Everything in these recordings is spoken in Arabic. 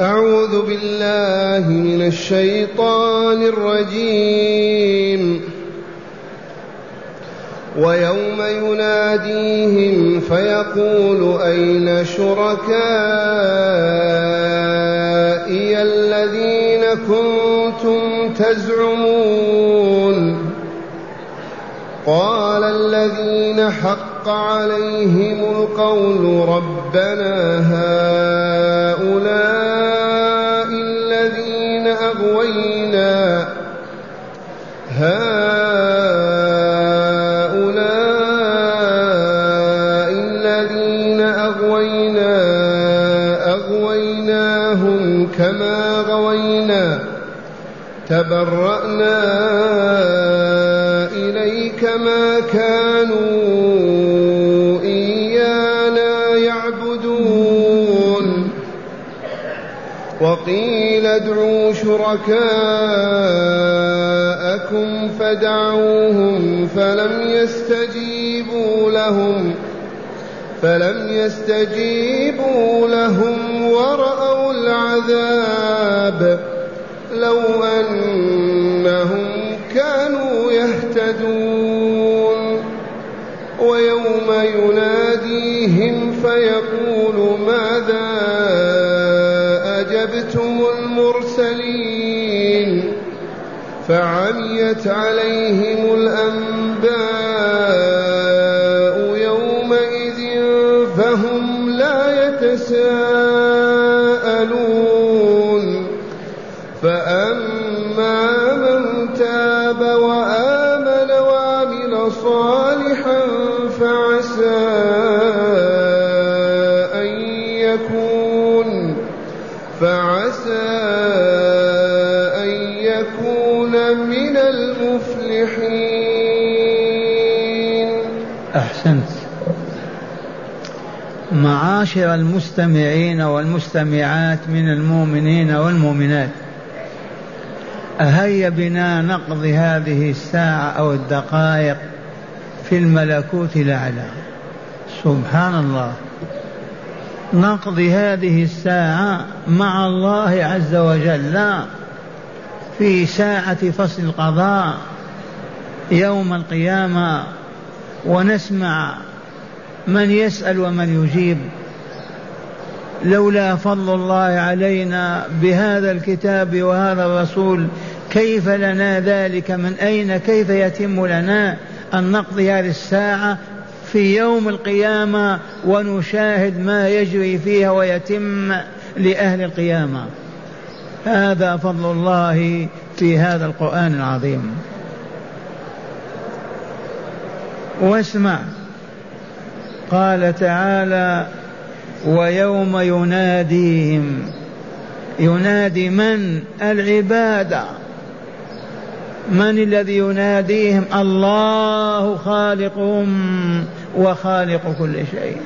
أعوذ بالله من الشيطان الرجيم. ويوم يناديهم فيقول أين شركائي الذين كنتم تزعمون؟ قال الذين حق عليهم القول ربنا هؤلاء الذين أغوينا. هؤلاء الذين أغوينا أغويناهم كما غوينا. تبرأنا إليك ما كانوا وقيل ادعوا شركاءكم فدعوهم فلم يستجيبوا لهم فلم يستجيبوا لهم ورأوا العذاب. لو أنهم كانوا يهتدون. ويوم يناديهم فيقول فعميت عليهم الأنباء يومئذ فهم لا يتساءلون المفلحين أحسنت. معاشر المستمعين والمستمعات من المؤمنين والمؤمنات هيا بنا نقضي هذه الساعة أو الدقائق في الملكوت الأعلى. سبحان الله. نقضي هذه الساعة مع الله عز وجل في ساعة فصل القضاء. يوم القيامة ونسمع من يسأل ومن يجيب. لولا فضل الله علينا بهذا الكتاب وهذا الرسول كيف لنا ذلك؟ من أين كيف يتم لنا أن نقضي هذه الساعة في يوم القيامة ونشاهد ما يجري فيها ويتم لأهل القيامة؟ هذا فضل الله في هذا القرآن العظيم. واسمع. قال تعالى ويوم يناديهم. ينادي من؟ العباده من الذي يناديهم؟ الله خالقهم وخالق كل شيء.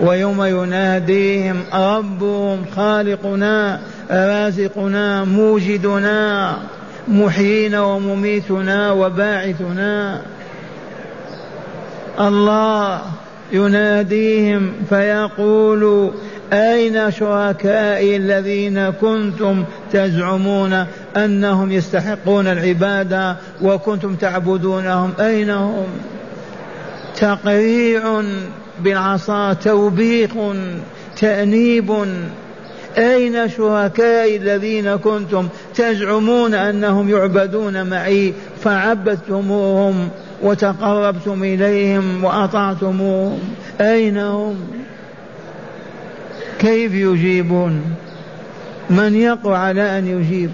ويوم يناديهم ربهم خالقنا رازقنا موجدنا محيينا ومميتنا وباعثنا. الله يناديهم فيقول أين شركائي الذين كنتم تزعمون أنهم يستحقون العبادة وكنتم تعبدونهم؟ أين هم؟ تقريع بالعصا توبيخ تأنيب. أين شركائي الذين كنتم تزعمون أنهم يعبدون معي فعبدتموهم؟ وتقربتم إليهم وأطعتموهم. أين هم؟ كيف يجيبون؟ من يقع على أن يجيب؟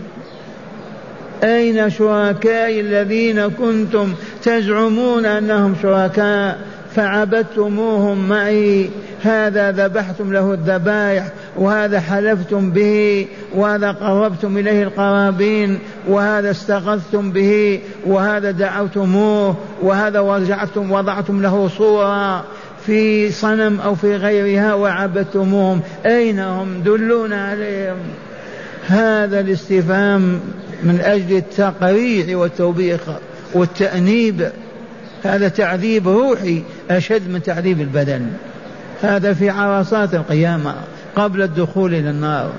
أين شركائي الذين كنتم تزعمون أنهم شركاء فعبدتموهم معي؟ هذا ذبحتم له الذبائح وهذا حلفتم به وهذا قربتم إليه القرابين وهذا استغثتم به وهذا دعوتموه وهذا وجعتم وضعتم له صورة في صنم أو في غيرها وعبدتموهم. أين هم؟ دلونا عليهم. هذا الاستفهام من أجل التقريع والتوبيخ والتأنيب. هذا تعذيب روحي أشد من تعذيب البدن. هذا في عرصات القيامة. قبل الدخول إلى النار.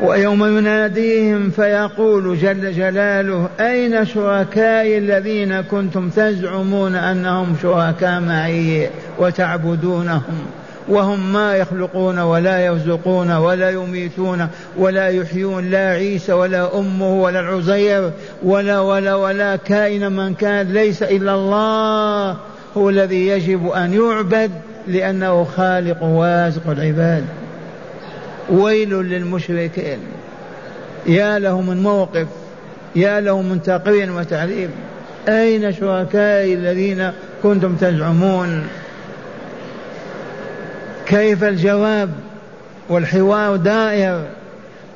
ويوم يناديهم فيقول جل جلاله أين شركائي الذين كنتم تزعمون أنهم شركاء معي وتعبدونهم وهم ما يخلقون ولا يرزقون ولا يميتون ولا يحيون لا عيسى ولا أمه ولا العزير ولا ولا ولا كائن من كان ليس إلا الله. هو الذي يجب أن يعبد لأنه خالق وازق العباد. ويل للمشركين. يا له من موقف يا له من تقرير وتعذيب أين شركائي الذين كنتم تزعمون؟ كيف الجواب والحوار دائر؟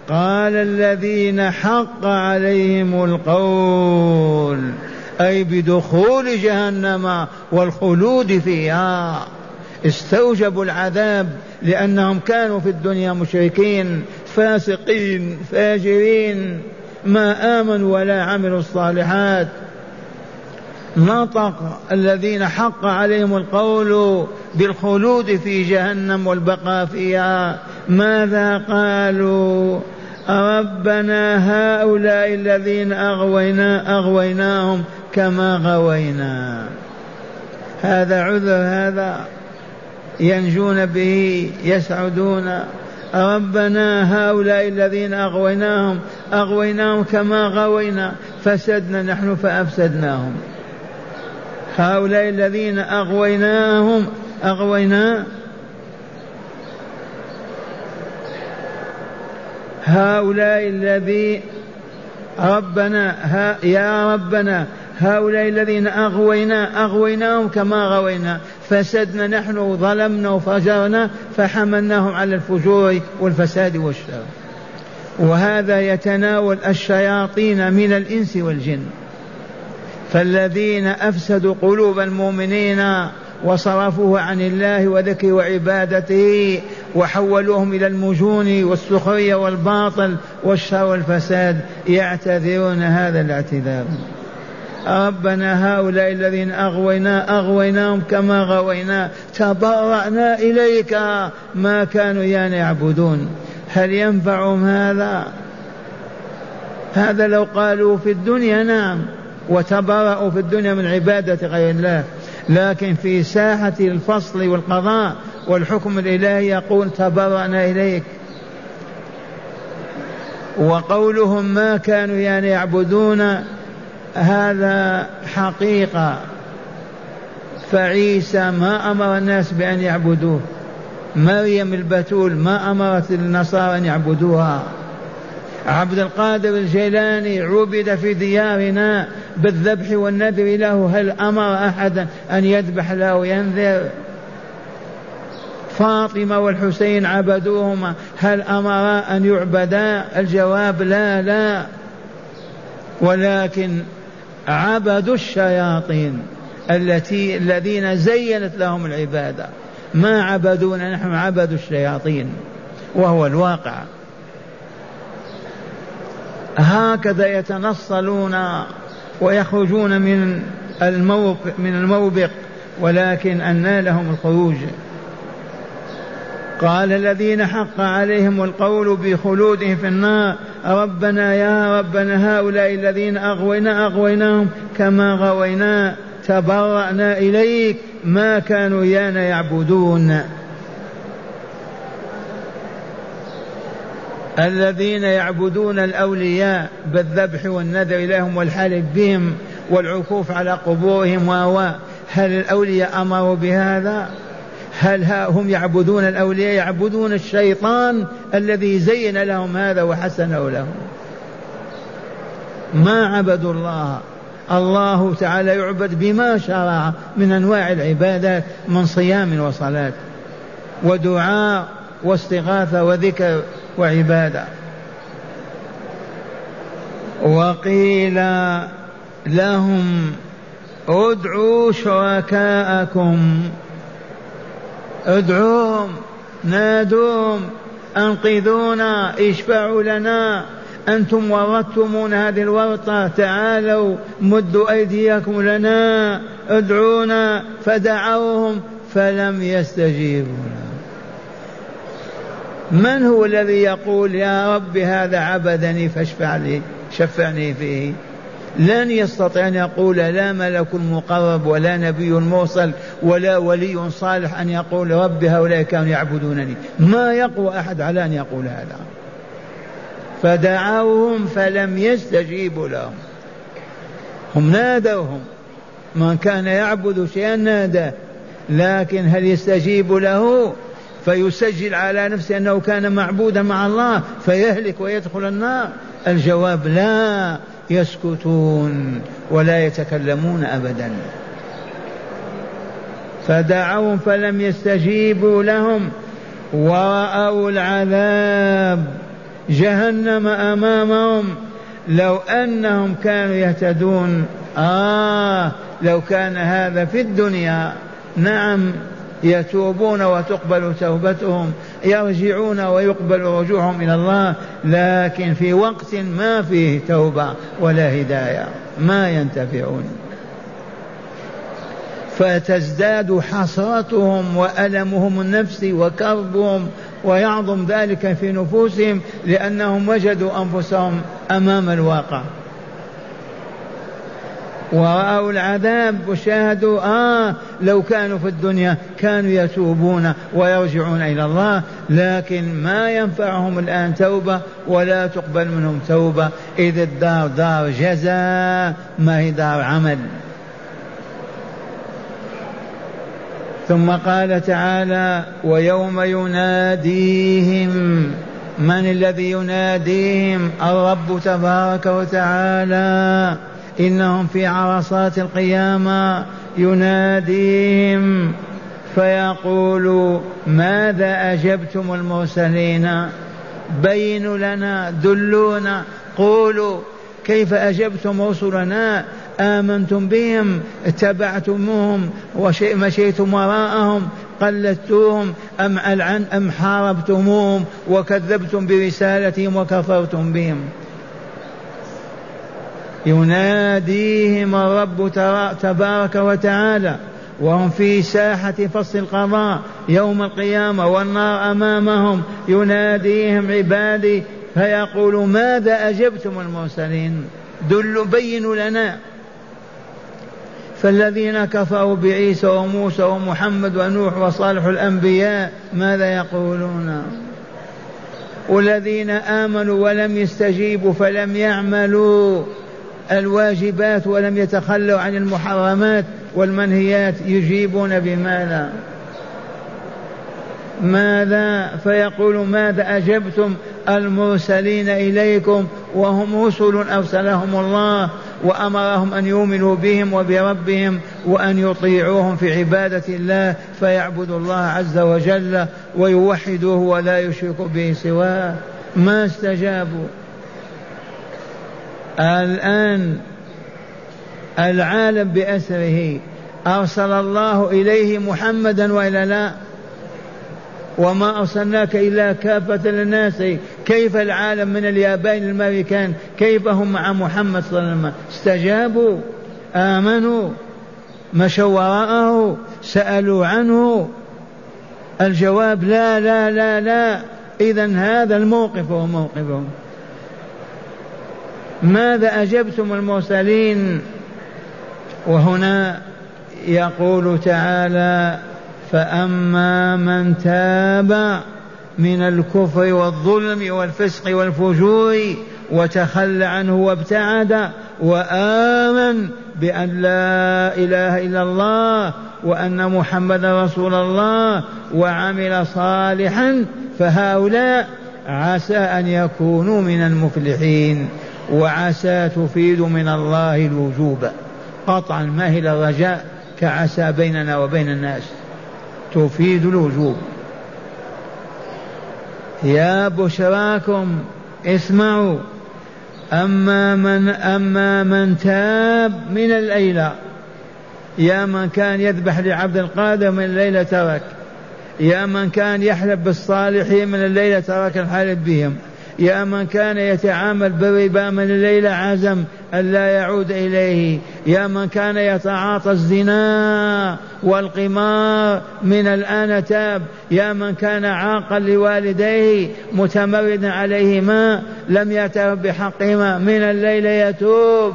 قال الذين حق عليهم القول. أي بدخول جهنم والخلود فيها. استوجبوا العذاب لأنهم كانوا في الدنيا مشركين فاسقين فاجرين ما آمنوا ولا عملوا الصالحات. نطق الذين حق عليهم القول بالخلود في جهنم والبقاء فيها. ماذا قالوا؟ ربنا هؤلاء الذين أغوينا أغويناهم كما غوينا. هذا عذر هذا ينجون به يسعدون. ربنا هؤلاء الذين أغويناهم أغويناهم كما غوينا. فسدنا نحن فأفسدناهم. هؤلاء الذين أغويناهم أغوينا هؤلاء الذي ربنا ها يا ربنا هؤلاء الذين أغوينا أغويناهم كما غوينا فسدنا نحن ظلمنا وفجرنا فحملناهم على الفجور والفساد والشر. وهذا يتناول الشياطين من الإنس والجن. فالذين أفسدوا قلوب المؤمنين وصرفوه عن الله وذكر وعبادته وحولوهم إلى المجون والسخرية والباطل والشر والفساد يعتذرون هذا الاعتذار. ربنا هؤلاء الذين أغوينا أغويناهم كما غوينا تبرأنا إليك ما كانوا يعني يعبدون. هل ينفعهم هذا؟ هذا لو قالوا في الدنيا نعم وتبرأوا في الدنيا من عبادة غير الله. لكن في ساحة الفصل والقضاء والحكم الإلهي يقول تبرأنا إليك. وقولهم ما كانوا يعني يعبدون هذا حقيقة. فعيسى ما أمر الناس بأن يعبدوه. مريم البتول ما أمرت النصارى أن يعبدوها. عبد القادر الجيلاني عبد في ديارنا بالذبح والنذر له هل أمر أحدا أن يذبح له؟ وينذر فاطمة والحسين عبدوهما هل أمرا أن يعبدا الجواب لا لا. ولكن عبدوا الشياطين التي الذين زينت لهم العبادة ما عبدونا نحن عبدوا الشياطين وهو الواقع. هكذا يتنصلون ويخرجون من الموقع من الموبق ولكن أنى لهم الخروج. قال الذين حق عليهم القول بخلودهم في النار ربنا يا ربنا هؤلاء الذين أغوينا أغويناهم كما غوينا تبرأنا إليك ما كانوا إيانا يعبدون. الذين يعبدون الأولياء بالذبح والنذر لهم والحلف بهم والعكوف على قبورهم و هل الأولياء أمروا بهذا؟ هل هم يعبدون الأولياء؟ يعبدون الشيطان الذي زين لهم هذا وحسنه لهم. ما عبدوا الله. الله تعالى يعبد بما شرع من أنواع العبادات من صيام وصلاة ودعاء واستغاثة وذكر. وعبادة. وقيل لهم ادعوا شركاءكم. ادعوهم نادوهم أنقذونا اشفعوا لنا. أنتم ورثتمون هذه الورطة تعالوا مدوا أيديكم لنا. ادعونا فدعوهم فلم يستجيبوا. من هو الذي يقول يا رب هذا عبدني فاشفع لي شفعني فيه؟ لن يستطيع أن يقول لا ملك مقرب ولا نبي مرسل ولا ولي صالح أن يقول رب هؤلاء كانوا يعبدونني. ما يقوى أحد على أن يقول هذا. فدعوهم فلم يستجيبوا لهم. هم نادوهم. من كان يعبد شيئا ناداه. لكن هل يستجيب له؟ فيسجل على نفسه أنه كان معبودا مع الله فيهلك ويدخل النار. الجواب لا يسكتون ولا يتكلمون ابدا. فدعوهم فلم يستجيبوا لهم ورأوا العذاب. جهنم أمامهم. لو أنهم كانوا يهتدون آه لو كان هذا في الدنيا. نعم يتوبون وتقبل توبتهم يرجعون ويقبل رجوعهم إلى الله لكن في وقت ما فيه توبة ولا هداية ما ينتفعون. فتزداد حسرتهم وألمهم النفسي وكربهم ويعظم ذلك في نفوسهم لأنهم وجدوا أنفسهم أمام الواقع. ورأوا العذاب وشاهدوا آه لو كانوا في الدنيا كانوا يتوبون ويرجعون إلى الله لكن ما ينفعهم الآن توبة ولا تقبل منهم توبة. إذ الدار دار جزاء ما هي دار عمل. ثم قال تعالى ويوم يناديهم من الذي يناديهم؟ الرب تبارك وتعالى. إنهم في عرصات القيامة يناديهم فيقول ماذا أجبتم المرسلين؟ بينوا لنا دلونا قولوا كيف أجبتم رسلنا؟ آمنتم بهم اتبعتموهم ومشيتم وراءهم قلدتوهم أم ألعن أم حاربتموهم وكذبتم برسالتهم وكفرتم بهم. يناديهم الرب تبارك وتعالى وهم في ساحة فصل القضاء يوم القيامة والنار أمامهم. يناديهم عبادي فيقول ماذا أجبتم المرسلين؟ دلوا بينوا لنا. فالذين كفروا بعيسى وموسى ومحمد ونوح وصالح الأنبياء ماذا يقولون؟ والذين آمنوا ولم يستجيبوا فلم يعملوا. الواجبات ولم يتخلوا عن المحرمات والمنهيات يجيبون بماذا؟ ماذا؟ فيقول ماذا أجبتم المرسلين إليكم وهم رسل أرسلهم الله وأمرهم أن يؤمنوا بهم وبربهم وأن يطيعوهم في عبادة الله فيعبدوا الله عز وجل ويوحدوه ولا يشركوا به سواه. ما استجابوا؟ الآن العالم بأسره أرسل الله إليه محمدا وإلا لا. وما أرسلناك إلا كافة للناس. كيف العالم من اليابان الأمريكان كيف هم مع محمد صلى الله عليه وسلم؟ استجابوا. آمنوا. مشوا وراءه. سألوا عنه. الجواب لا لا لا لا. إذا هذا الموقف هو موقفهم. ماذا أجبتم المرسلين؟ وهنا يقول تعالى فأما من تاب من الكفر والظلم والفسق والفجور وتخلى عنه وابتعد وآمن بأن لا إله إلا الله وأن محمدا رسول الله وعمل صالحا فهؤلاء عسى أن يكونوا من المفلحين. وعسى تفيد من الله الوجوب. قطعا ما هي الرجاء كعسى بيننا وبين الناس؟ تفيد الوجوب. يا بشراكم اسمعوا. أما من أما من تاب من الليلة يا من كان يذبح لعبد القادر من الليلة ترك يا من كان يحلف بالصالحين من الليلة ترك الحلف بهم يا من كان يتعامل بالربا من الليلة عزم ألا يعود إليه. يا من كان يتعاطى الزنا والقمار من الآن تاب. يا من كان عاقا لوالديه متمردا عليهما لم يعترف بحقهما من الليل يتوب.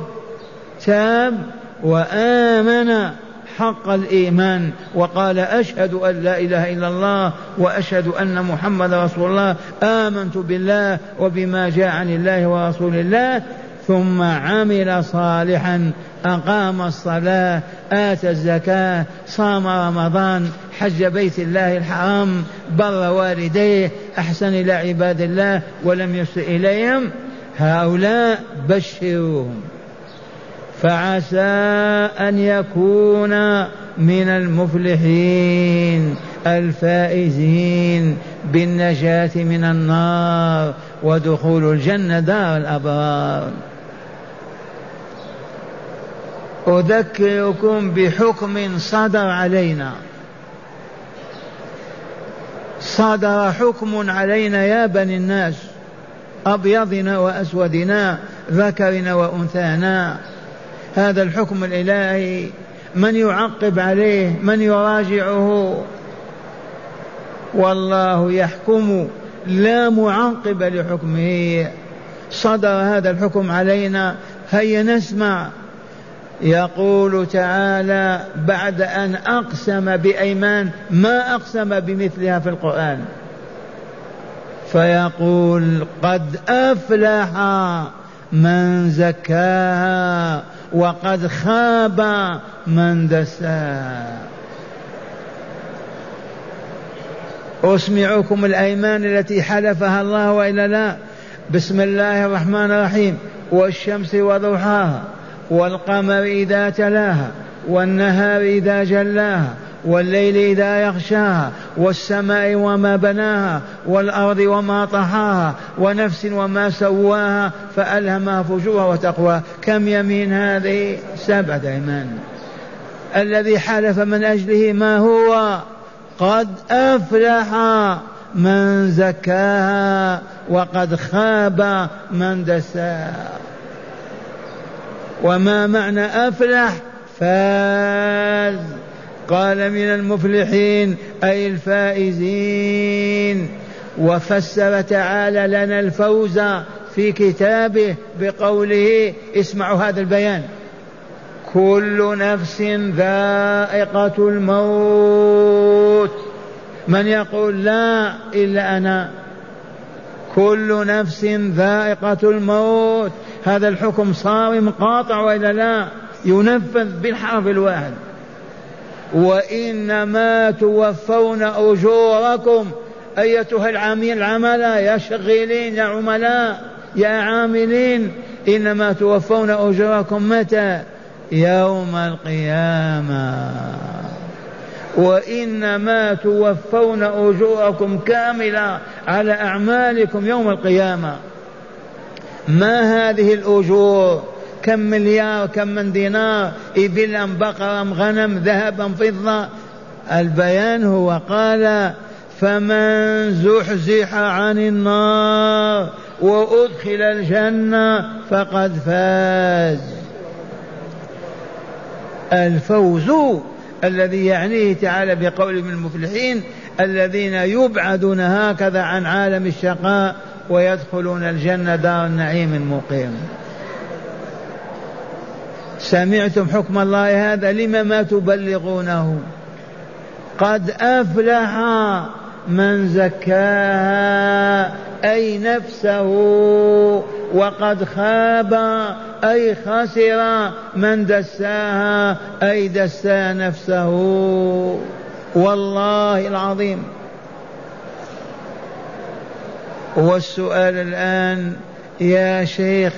تاب وآمن. حق الإيمان وقال أشهد أن لا إله إلا الله وأشهد أن محمد رسول الله. آمنت بالله وبما جاء عن الله ورسول الله. ثم عمل صالحا أقام الصلاة آتى الزكاة صام رمضان حج بيت الله الحرام بر والديه أحسن إلى عباد الله ولم يسئ إليهم. هؤلاء بشروهم. فعسى أن يكون من المفلحين الفائزين بالنجاة من النار ودخول الجنة دار الأبرار. أذكركم بحكم صدر علينا. صدر حكم علينا يا بني الناس أبيضنا وأسودنا ذكرنا وأنثانا. هذا الحكم الإلهي من يعقب عليه من يراجعه. والله يحكم لا معقب لحكمه. صدر هذا الحكم علينا هيا نسمع. يقول تعالى بعد أن أقسم بأيمان ما أقسم بمثلها في القرآن. فيقول قد أفلح من زكاها وقد خاب من دساها أسمعكم الأيمان التي حلفها الله وإلا لا. بسم الله الرحمن الرحيم. والشمس وضحاها والقمر إذا تلاها والنهار إذا جلاها والليل إذا يغشاها والسماء وما بناها والأرض وما طحاها ونفس وما سواها فألهمها فجورها وتقواها. كم يمين هذه؟ سبعة أيمان الذي حلف من أجله ما هو؟ قد أفلح من زكاها وقد خاب من دساها. وما معنى أفلح؟ فاز. قال من المفلحين أي الفائزين. وفسر تعالى لنا الفوز في كتابه بقوله اسمعوا هذا البيان. كل نفس ذائقة الموت. من يقول لا إلا أنا. كل نفس ذائقة الموت. هذا الحكم صارم قاطع وإلا لا؟ ينفذ بالحرف الواحد. وإنما توفون أجوركم. أيتها العاملين العملاء يا شغيلين يا عملاء يا عاملين إنما توفون أجوركم متى؟ يوم القيامة. وإنما توفون أجوركم كاملة على أعمالكم يوم القيامة. ما هذه الأجور؟ كم مليار كم من دينار إبل أم بقرة أم غنم ذهب أم فضة. البيان هو قال فمن زحزح عن النار وأدخل الجنة فقد فاز. الفوز الذي يعنيه تعالى بقول من المفلحين الذين يبعدون هكذا عن عالم الشقاء ويدخلون الجنة دار النعيم المقيم. سمعتم حكم الله هذا لم ما تبلغونه؟ قد أفلح من زكاها أي نفسه وقد خاب أي خسر من دساها أي دسا نفسه. والله العظيم. والسؤال الآن يا شيخ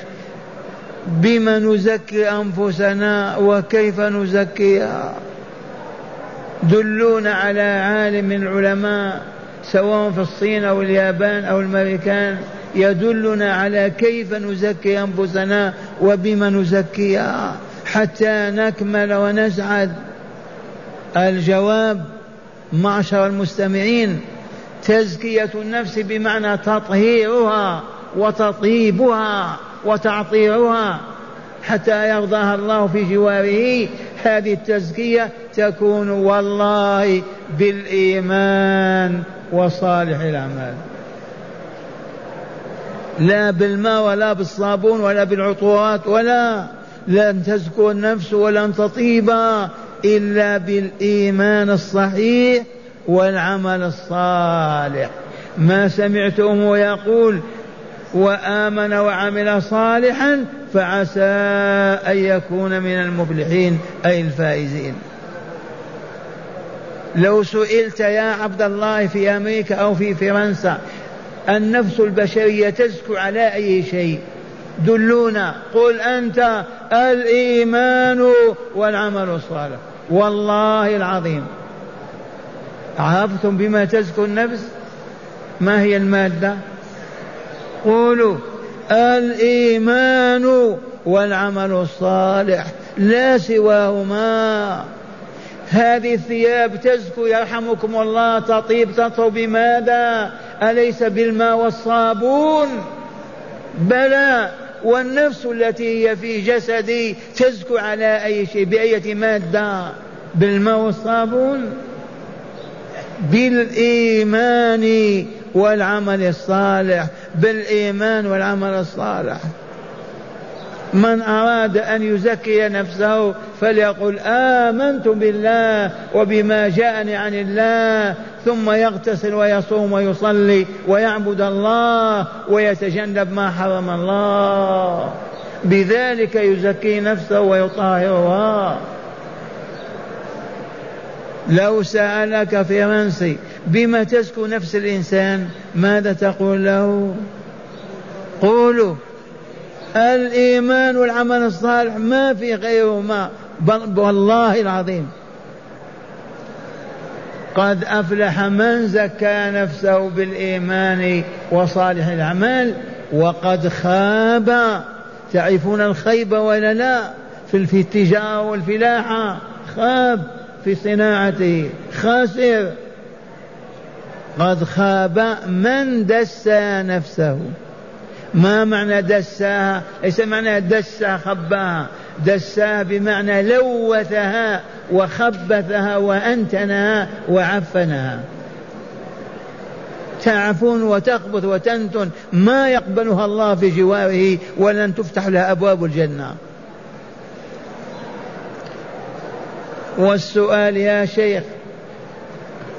بما نزكي أنفسنا وكيف نزكيها. دلونا على عالم من العلماء سواء في الصين أو اليابان أو الأمريكان يدلنا على كيف نزكي أنفسنا وبما نزكيها. حتى نكمل ونسعد. الجواب معشر المستمعين تزكية النفس بمعنى تطهيرها وتطيبها. وتعطيرها حتى يرضاها الله في جواره. هذه التزكية تكون والله بالإيمان وصالح الأعمال. لا بالماء ولا بالصابون ولا بالعطورات ولا لن تزكو النفس ولن تطيب إلا بالإيمان الصحيح والعمل الصالح. ما سمعتم يقول وآمن وعمل صالحا فعسى أن يكون من المفلحين أي الفائزين. لو سئلت يا عبد الله في أمريكا أو في فرنسا النفس البشرية تزكو على أي شيء؟ دلونا قل أنت الإيمان والعمل الصالح. والله العظيم. عرفتم بما تزكو النفس؟ ما هي المادة؟ قولوا الإيمان والعمل الصالح لا سواهما. هذه الثياب تزكو يرحمكم الله. تطيب تطهر بماذا؟ أليس بالماء والصابون؟ بلى والنفس التي هي في جسدي تزكو على أي شيء؟ بأية مادة؟ بالماء والصابون؟ بالإيمان والعمل الصالح بالإيمان والعمل الصالح. من أراد أن يزكي نفسه فليقل آمنت بالله وبما جاءني عن الله ثم يغتسل ويصوم ويصلي ويعبد الله ويتجنب ما حرم الله. بذلك يزكي نفسه ويطهرها لو سألك فرنسي بما تزكو نفس الإنسان ماذا تقول له؟ قولوا الإيمان والعمل الصالح ما في غيرهما والله العظيم. قد أفلح من زكى نفسه بالإيمان وصالح الأعمال وقد خاب. تعرفون الخيب ولا لا؟ في التجارة والفلاحة خاب. في صناعته. خاسر قد خاب من دسى نفسه. ما معنى دساها ليس معنى دسا خباها دساها بمعنى لوثها وخبثها وأنتنها وعفنها. تعفون وتخبث وتنتن ما يقبلها الله في جواره ولن تفتح لها أبواب الجنة. والسؤال يا شيخ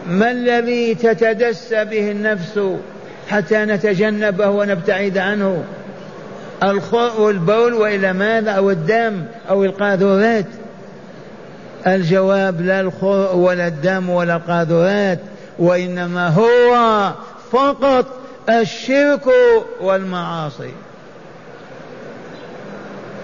ما الذي تتدسى به النفس حتى نتجنبه ونبتعد عنه؟ الخوء والبول وإلى ماذا؟ أو الدم أو القاذورات؟ الجواب لا الخوء ولا الدم ولا القاذورات وإنما هو فقط الشرك والمعاصي.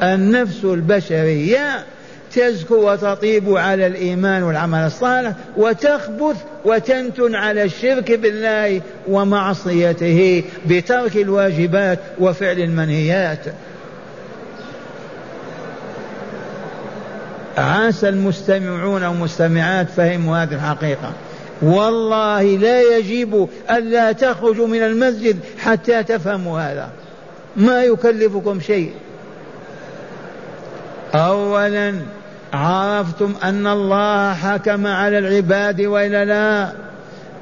النفس البشرية تزكو وتطيب على الإيمان والعمل الصالح وتخبث وتنتن على الشرك بالله ومعصيته بترك الواجبات وفعل المنهيات. عاش المستمعون والمستمعات فهموا هذه الحقيقة. والله لا يجب ألا تخرجوا من المسجد حتى تفهموا هذا. ما يكلفكم شيء. أولا عرفتم أن الله حكم على العباد وإلا لا؟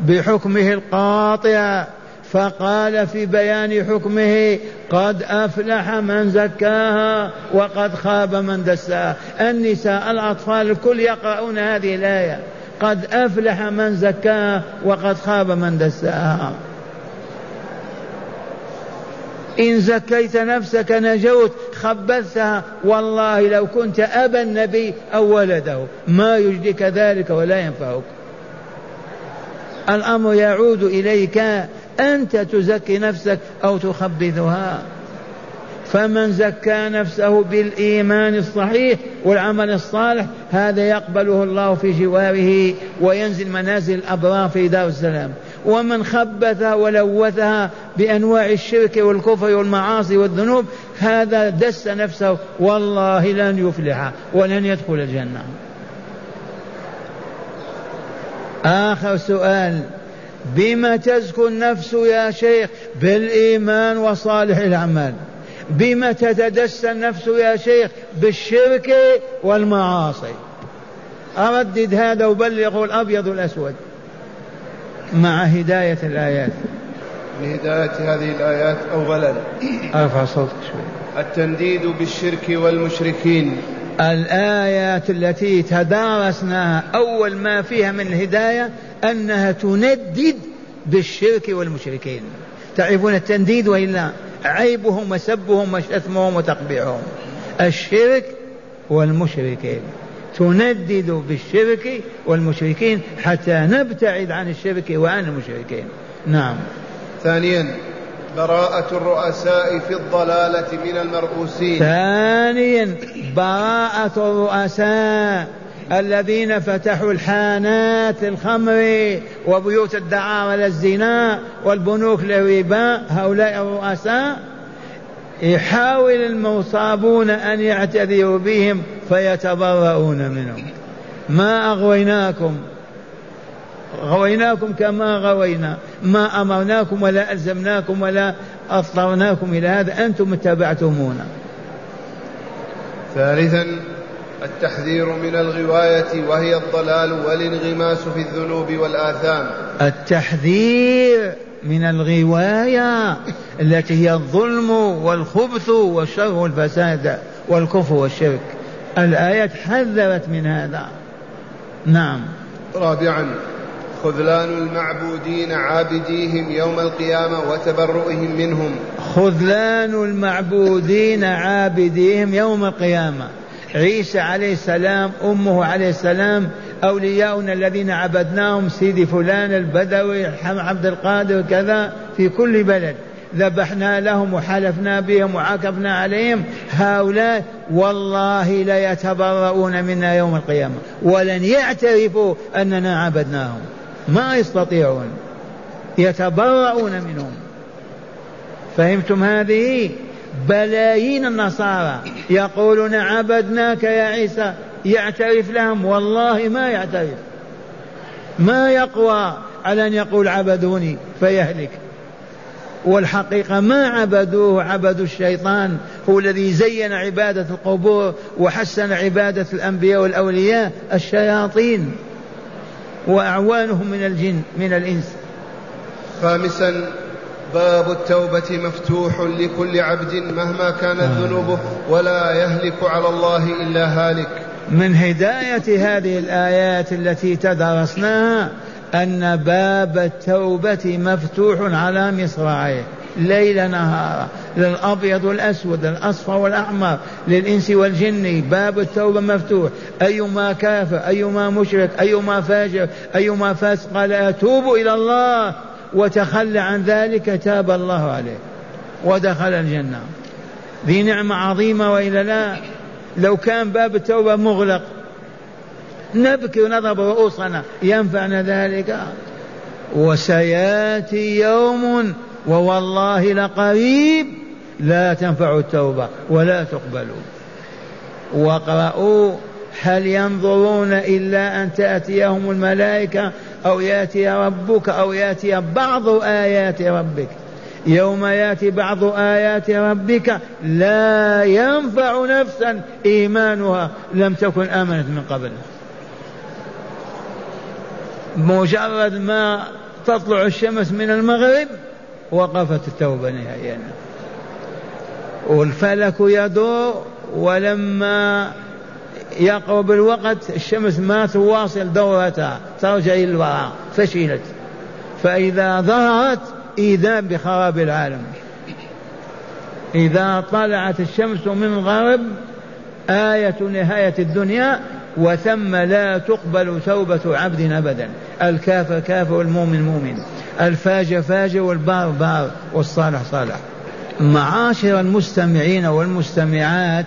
بحكمه القاطع. فقال في بيان حكمه قد أفلح من زكاها وقد خاب من دساها. النساء الأطفال الكل يقرؤون هذه الآية. قد أفلح من زكاها وقد خاب من دساها. إن زكيت نفسك نجوت خبثتها والله لو كنت أبا النبي أو ولده. ما يجدك ذلك ولا ينفعك. الأمر يعود إليك. أنت تزكي نفسك أو تخبثها. فمن زكى نفسه بالإيمان الصحيح والعمل الصالح هذا يقبله الله في جواره وينزل منازل الأبرار في دار السلام. ومن خبثها ولوثها بأنواع الشرك والكفر والمعاصي والذنوب هذا دس نفسه. والله لن يفلح ولن يدخل الجنة. آخر سؤال. بما تزكو النفس يا شيخ بالإيمان وصالح الأعمال بما تتدسى النفس يا شيخ بالشرك والمعاصي؟ أردد هذا وبلغه الأبيض الأسود مع هداية الآيات. لهداية هذه الآيات أولا أرفع صوتك شوي. التنديد بالشرك والمشركين. الآيات التي تدارسناها أول ما فيها من الهداية أنها تندد بالشرك والمشركين. تعرفون التنديد وإلا؟ عيبهم وسبهم وشتمهم وتقبيحهم. الشرك والمشركين. تندد بالشرك والمشركين حتى نبتعد عن الشرك وعن المشركين. نعم. ثانيا براءة الرؤساء في الضلالة من المرؤوسين. ثانيا براءة الرؤساء الذين فتحوا الحانات للخمر وبيوت الدعارة للزنا والبنوك للربا. هؤلاء الرؤساء يحاول المصابون أن يعتذروا بهم فيتبرؤون منهم. ما أغويناكم. غويناكم كما غوينا. ما أمرناكم ولا ألزمناكم ولا أضطرناكم إلى هذا. أنتم اتبعتمونا. ثالثا التحذير من الغواية وهي الضلال والانغماس في الذنوب والآثام. التحذير من الغواية التي هي الظلم والخبث والشر والفساد والكفر والشرك. الآية حذرت من هذا. نعم. رابعا خذلان المعبودين عابديهم يوم القيامة وتبرؤهم منهم. خذلان المعبودين عابديهم يوم القيامة. عيسى عليه السلام أمه عليه السلام أولياؤنا الذين عبدناهم سيدي فلان البدوي عبد القادر كذا في كل بلد. ذبحنا لهم وحلفنا بهم وعاقبنا عليهم. هؤلاء والله ليتبرؤون منا يوم القيامة. ولن يعترفوا أننا عبدناهم. ما يستطيعون. يتبرؤون منهم. فهمتم هذه؟ بلايين النصارى يقولون عبدناك يا عيسى. يعترف لهم والله ما يعترف. ما يقوى على أن يقول عبدوني فيهلك. والحقيقة ما عبدوه عبدوا الشيطان هو الذي زين عبادة القبور وحسن عبادة الأنبياء والأولياء الشياطين. وأعوانهم من الجن من الإنس. خامسا باب التوبة مفتوح لكل عبد مهما كانت آه. ذنوبه ولا يهلك على الله إلا هالك. من هداية هذه الآيات التي تدرسناها أن باب التوبة مفتوح على مصراعيه. ليل نهار للأبيض والأسود للأصفر والأحمر للإنس والجن. باب التوبة مفتوح. أيما كافر أيما مشرك أيما فاجر أيما فاسق قال أتوب إلى الله. وتخلى عن ذلك تاب الله عليه. ودخل الجنة. ذي نعمة عظيمة وإلا لا؟ لو كان باب التوبة مغلق نبكي ونضرب رؤوسنا ينفعنا ذلك؟ وسيأتي يوم ووالله لقريب لا تنفع التوبة ولا تقبل واقرأوا هل ينظرون إلا أن تأتيهم الملائكة أو يأتي ربك أو يأتي بعض آيات ربك. يوم ياتي بعض آيات ربك لا ينفع نفسا إيمانها. لم تكن آمنت من قبل. مجرد ما تطلع الشمس من المغرب وقفت التوبة نهائيا. والفلك يدور ولما يقرب الوقت الشمس ما تواصل دورتها ترجع إلى الوراء فشلت. فإذا ظهرت إيذاء بخراب العالم. إذا طلعت الشمس من الغرب آية نهاية الدنيا وثم لا تقبل توبة عبد أبدا. الكافر كافر والمؤمن مؤمن. الفاجر فاجر والبار بار والصالح صالح. معاشر المستمعين والمستمعات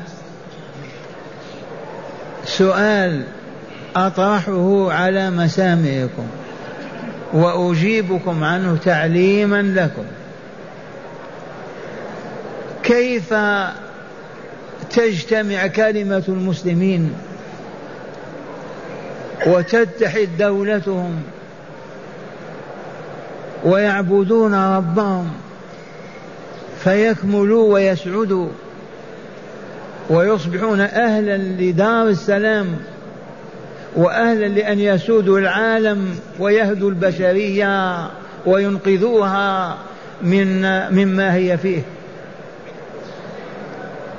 سؤال أطرحه على مسامعكم. وأجيبكم عنه تعليما لكم. كيف تجتمع كلمة المسلمين وتتحد دولتهم ويعبدون ربهم فيكملوا ويسعدوا ويصبحون أهلا لدار السلام وأهلا لأن يسودوا العالم ويهدوا البشرية وينقذوها من مما هي فيه.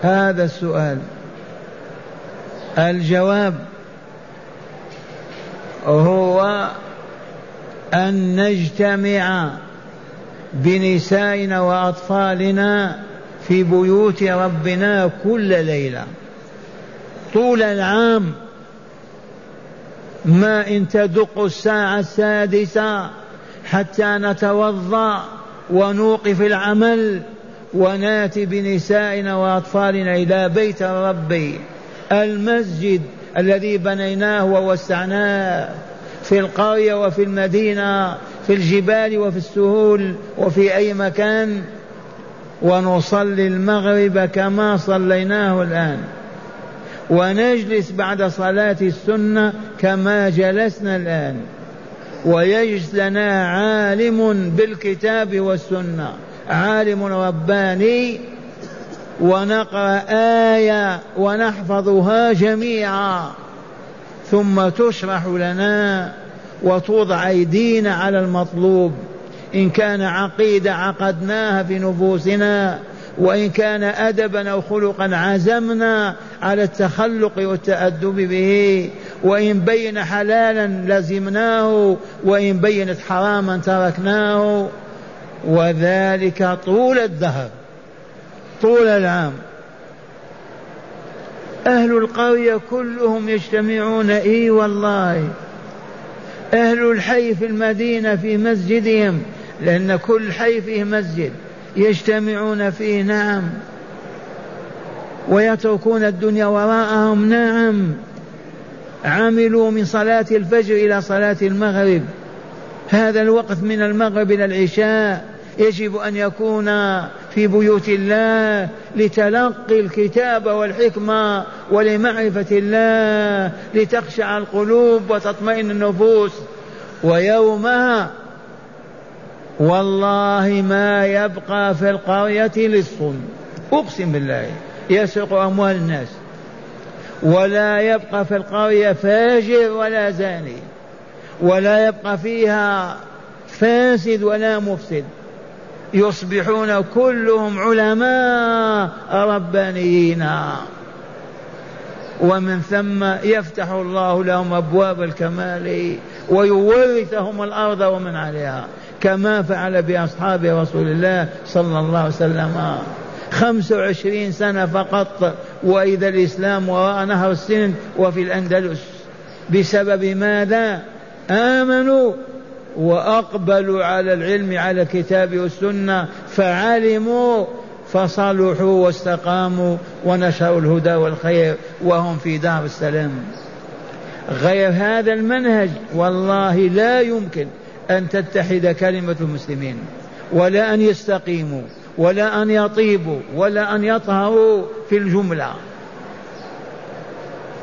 هذا السؤال. الجواب هو أن نجتمع بنسائنا وأطفالنا في بيوت ربنا كل ليلة. طول العام ما إن تدق الساعة السادسة حتى نتوضأ ونوقف العمل ونأتي بنسائنا وأطفالنا إلى بيت الرب. المسجد الذي بنيناه ووسعناه في القرية وفي المدينة في الجبال وفي السهول وفي أي مكان. ونصلي المغرب كما صليناه الآن. ونجلس بعد صلاة السنة كما جلسنا الآن. ويجلس لنا عالم بالكتاب والسنة. عالم رباني. ونقرأ آية ونحفظها جميعا. ثم تشرح لنا وتوضع أيدينا على المطلوب. إن كان عقيدة عقدناها في نفوسنا وإن كان أدبا أو خلقا عزمنا على التخلق والتأدب به وإن بين حلالا لزمناه وإن بينت حراما تركناه وذلك طول الدهر طول العام. أهل القرية كلهم يجتمعون إي والله. أهل الحي في المدينة في مسجدهم لأن كل حي فيه مسجد. يجتمعون فيه نعم. ويتركون الدنيا وراءهم نعم. عملوا من صلاة الفجر إلى صلاة المغرب. هذا الوقت من المغرب إلى العشاء. يجب أن يكون في بيوت الله لتلقي الكتاب والحكمة ولمعرفة الله لتخشع القلوب وتطمئن النفوس. ويومها والله ما يبقى في القرية لص أقسم بالله يسرق أموال الناس. ولا يبقى في القرية فاجر ولا زاني. ولا يبقى فيها فاسد ولا مفسد. يصبحون كلهم علماء ربانيين. ومن ثم يفتح الله لهم أبواب الكمال ويورثهم الأرض ومن عليها. كما فعل بأصحاب رسول الله صلى الله عليه وسلم. خمس وعشرين سنة فقط وإذا الإسلام وراء نهر السند وفي الأندلس. بسبب ماذا؟ آمنوا وأقبلوا على العلم على الكتاب والسنة فعلموا فصلحوا واستقاموا ونشروا الهدى والخير وهم في دار السلام. غير هذا المنهج والله لا يمكن أن تتحد كلمة المسلمين ولا أن يستقيموا ولا أن يطيبوا ولا أن يطهروا في الجملة.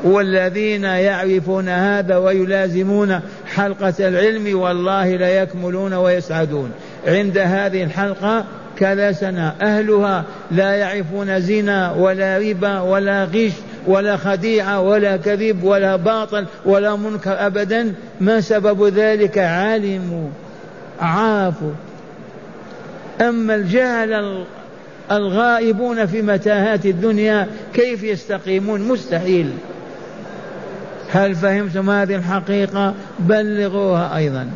والذين يعرفون هذا ويلازمون حلقة العلم والله لا يكملون ويسعدون. عند هذه الحلقة كذا سنة أهلها لا يعرفون زنا ولا ربا ولا غش ولا خديعة ولا كذب ولا باطل ولا منكر أبدا. ما سبب ذلك؟ علموا عرفوا أما الجهل الغائبون في متاهات الدنيا كيف يستقيمون؟ مستحيل. هل فهمتم هذه الحقيقة؟ بلغوها أيضا.